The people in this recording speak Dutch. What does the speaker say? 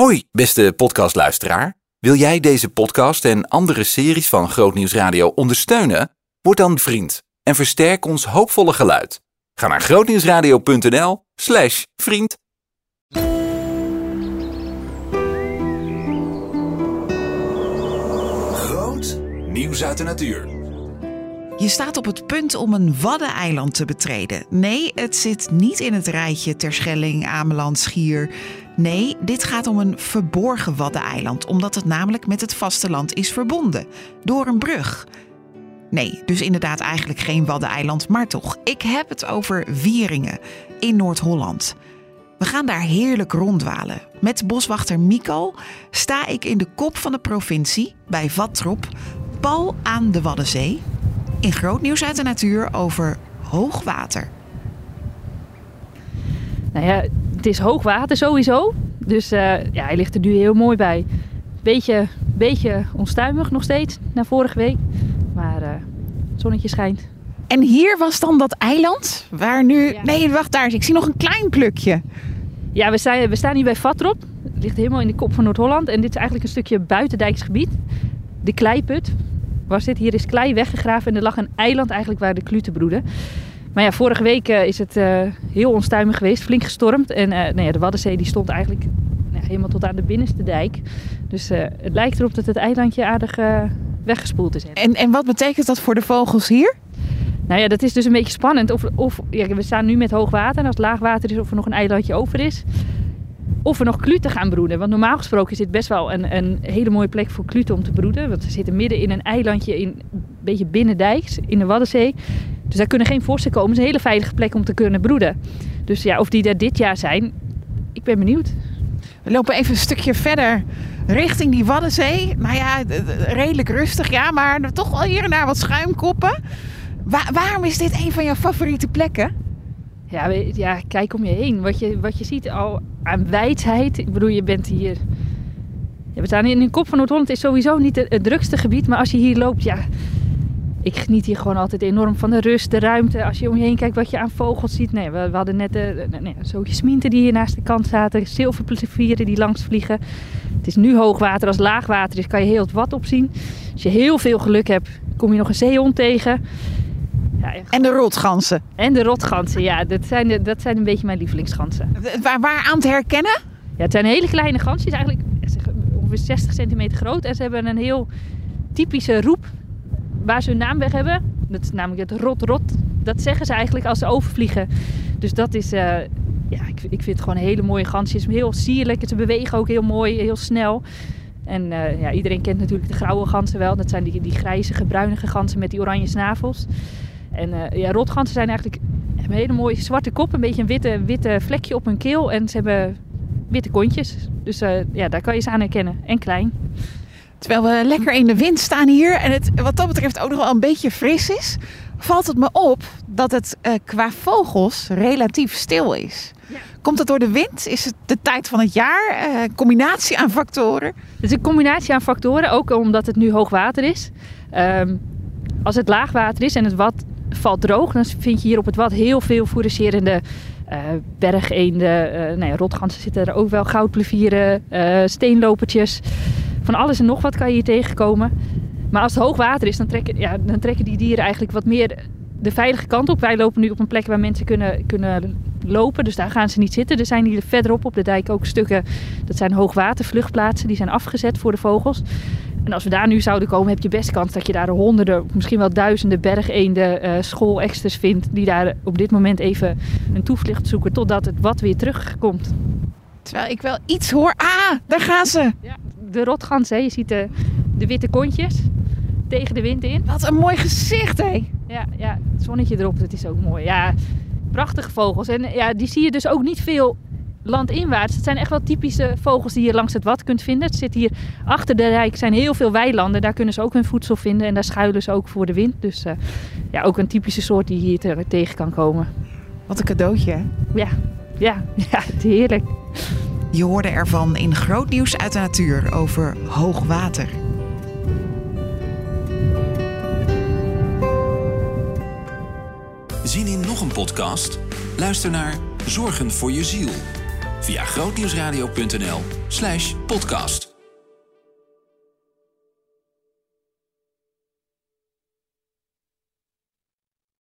Hoi, beste podcastluisteraar. Wil jij deze podcast en andere series van Grootnieuws Radio ondersteunen? Word dan vriend en versterk ons hoopvolle geluid. Ga naar grootnieuwsradio.nl slash vriend. Groot nieuws uit de natuur. Je staat op het punt om een waddeneiland te betreden. Nee, het zit niet in het rijtje Terschelling, Ameland, Schier. Nee, dit gaat om een verborgen waddeneiland, omdat het namelijk met het vasteland is verbonden. Door een brug. Nee, dus inderdaad eigenlijk geen waddeneiland, maar toch. Ik heb het over Wieringen in Noord-Holland. We gaan daar heerlijk ronddwalen. Met boswachter Mico sta ik in de kop van de provincie, bij Vatrop, pal aan de Waddenzee. In groot nieuws uit de natuur over hoogwater. Nou ja, het is hoogwater sowieso. Dus eh, ja, hij ligt er nu heel mooi bij. Beetje, beetje onstuimig nog steeds, na vorige week. Maar eh, het zonnetje schijnt. En hier was dan dat eiland waar nu. Ja. Nee, wacht daar. Ik zie nog een klein plukje. Ja, we staan, we staan hier bij Vatrop. Het ligt helemaal in de kop van Noord-Holland. En dit is eigenlijk een stukje buitendijksgebied. De kleiput was dit. Hier is klei weggegraven en er lag een eiland eigenlijk waar de kluten broeden. Maar ja, vorige week eh, is het eh, heel onstuimig geweest, flink gestormd. En eh, nou ja, de Waddenzee die stond eigenlijk nou, helemaal tot aan de binnenste dijk. Dus het lijkt erop dat het eilandje aardig weggespoeld is. En, en wat betekent dat voor de vogels hier? Nou ja, dat is dus een beetje spannend. Of, of ja, we staan nu met hoog water. En als het laag water is, of er nog een eilandje over is. Of er nog kluten gaan broeden. Want normaal gesproken is dit best wel een, een hele mooie plek voor kluten om te broeden. Want ze zitten midden in een eilandje, in, een beetje binnendijks, in de Waddenzee. Dus daar kunnen geen vossen komen. Het is een hele veilige plek om te kunnen broeden. Dus ja, of die er dit jaar zijn, ik ben benieuwd. We lopen even een stukje verder richting die Waddenzee. Nou ja, redelijk rustig, ja, maar toch wel hier en daar wat schuimkoppen. Wa- waarom is dit een van jouw favoriete plekken? Ja, ja, kijk om je heen. Wat je, wat je ziet al aan wijdheid. Ik bedoel, je bent hier... We staan in de kop van Noord-Holland. is sowieso niet het, drukste gebied. Maar als je hier loopt, ja... Ik geniet hier gewoon altijd enorm van de rust, de ruimte. Als je om je heen kijkt wat je aan vogels ziet. Nee, we, hadden net de, de, nee, die hier naast de kant zaten. Zilverplevieren die langs vliegen. Het is nu hoogwater. Als laagwater is, kan je heel wat opzien. Als je heel veel geluk hebt, kom je nog een zeehond tegen. Ja, En de rotgansen. en de rotgansen, ja, dat zijn, de, dat zijn een beetje mijn lievelingsgansen. Waar, waar aan te herkennen? Ja, het zijn hele kleine gansjes, eigenlijk ongeveer 60 centimeter groot. En ze hebben een heel typische roep waar ze hun naam weg hebben. Dat is namelijk het rot-rot. Dat zeggen ze eigenlijk als ze overvliegen. Dus dat is, eh, ja, ik, ik vind het gewoon een hele mooie gansjes. Heel sierlijk, ze bewegen ook heel mooi, heel snel. En eh, ja, iedereen kent natuurlijk de grauwe ganzen wel. Dat zijn die, die grijzige, bruinige ganzen met die oranje snavels. En eh, ja, rotganzen zijn eigenlijk een hele mooie zwarte kop, een beetje een witte, witte vlekje op hun keel. En ze hebben witte kontjes. Dus eh, ja, daar kan je ze aan herkennen. En klein. Terwijl we lekker in de wind staan hier en het wat dat betreft ook nog wel een beetje fris is, valt het me op dat het eh, qua vogels relatief stil is. Ja. Komt dat door de wind? Is het de tijd van het jaar? Eh, combinatie aan factoren? Het is een combinatie aan factoren, ook omdat het nu hoog water is. Ehm, als het laag water is en het wat valt droog, dan vind je hier op het wat heel veel fouragerende eh bergeenden. eh nou ja, rotgansen zitten er ook wel, goudplevieren, eh steenlopertjes. Van alles en nog wat kan je hier tegenkomen. Maar als het hoog water is, dan trekken, ja, dan trekken die dieren eigenlijk wat meer de veilige kant op. Wij lopen nu op een plek waar mensen kunnen, kunnen lopen, dus daar gaan ze niet zitten. Er zijn hier verderop op de dijk ook stukken, dat zijn hoogwatervluchtplaatsen, die zijn afgezet voor de vogels. En als we daar nu zouden komen, heb je best kans dat je daar honderden, misschien wel duizenden bergeenden, eh schoolexters vindt, die daar op dit moment even een toevlucht zoeken totdat het wat weer terugkomt. Terwijl ik wel iets hoor. Ah, daar gaan ze. De rotgans, hè, je ziet de, de witte kontjes tegen de wind in. Wat een mooi gezicht, hé. Ja, ja, het zonnetje erop, dat is ook mooi. Ja, prachtige vogels. En ja, die zie je dus ook niet veel landinwaarts. Het zijn echt wel typische vogels die je langs het wat kunt vinden. Het zit hier achter de dijk zijn heel veel weilanden. Daar kunnen ze ook hun voedsel vinden en daar schuilen ze ook voor de wind. Dus eh, ja, ook een typische soort die hier te- tegen kan komen. Wat een cadeautje, hè? Ja, ja, ja, heerlijk. Je hoorde ervan in groot nieuws uit de natuur over hoogwater. Zien in nog een podcast? Luister naar Zorgen voor je ziel. Via grootnieuwsradio.nl/podcast.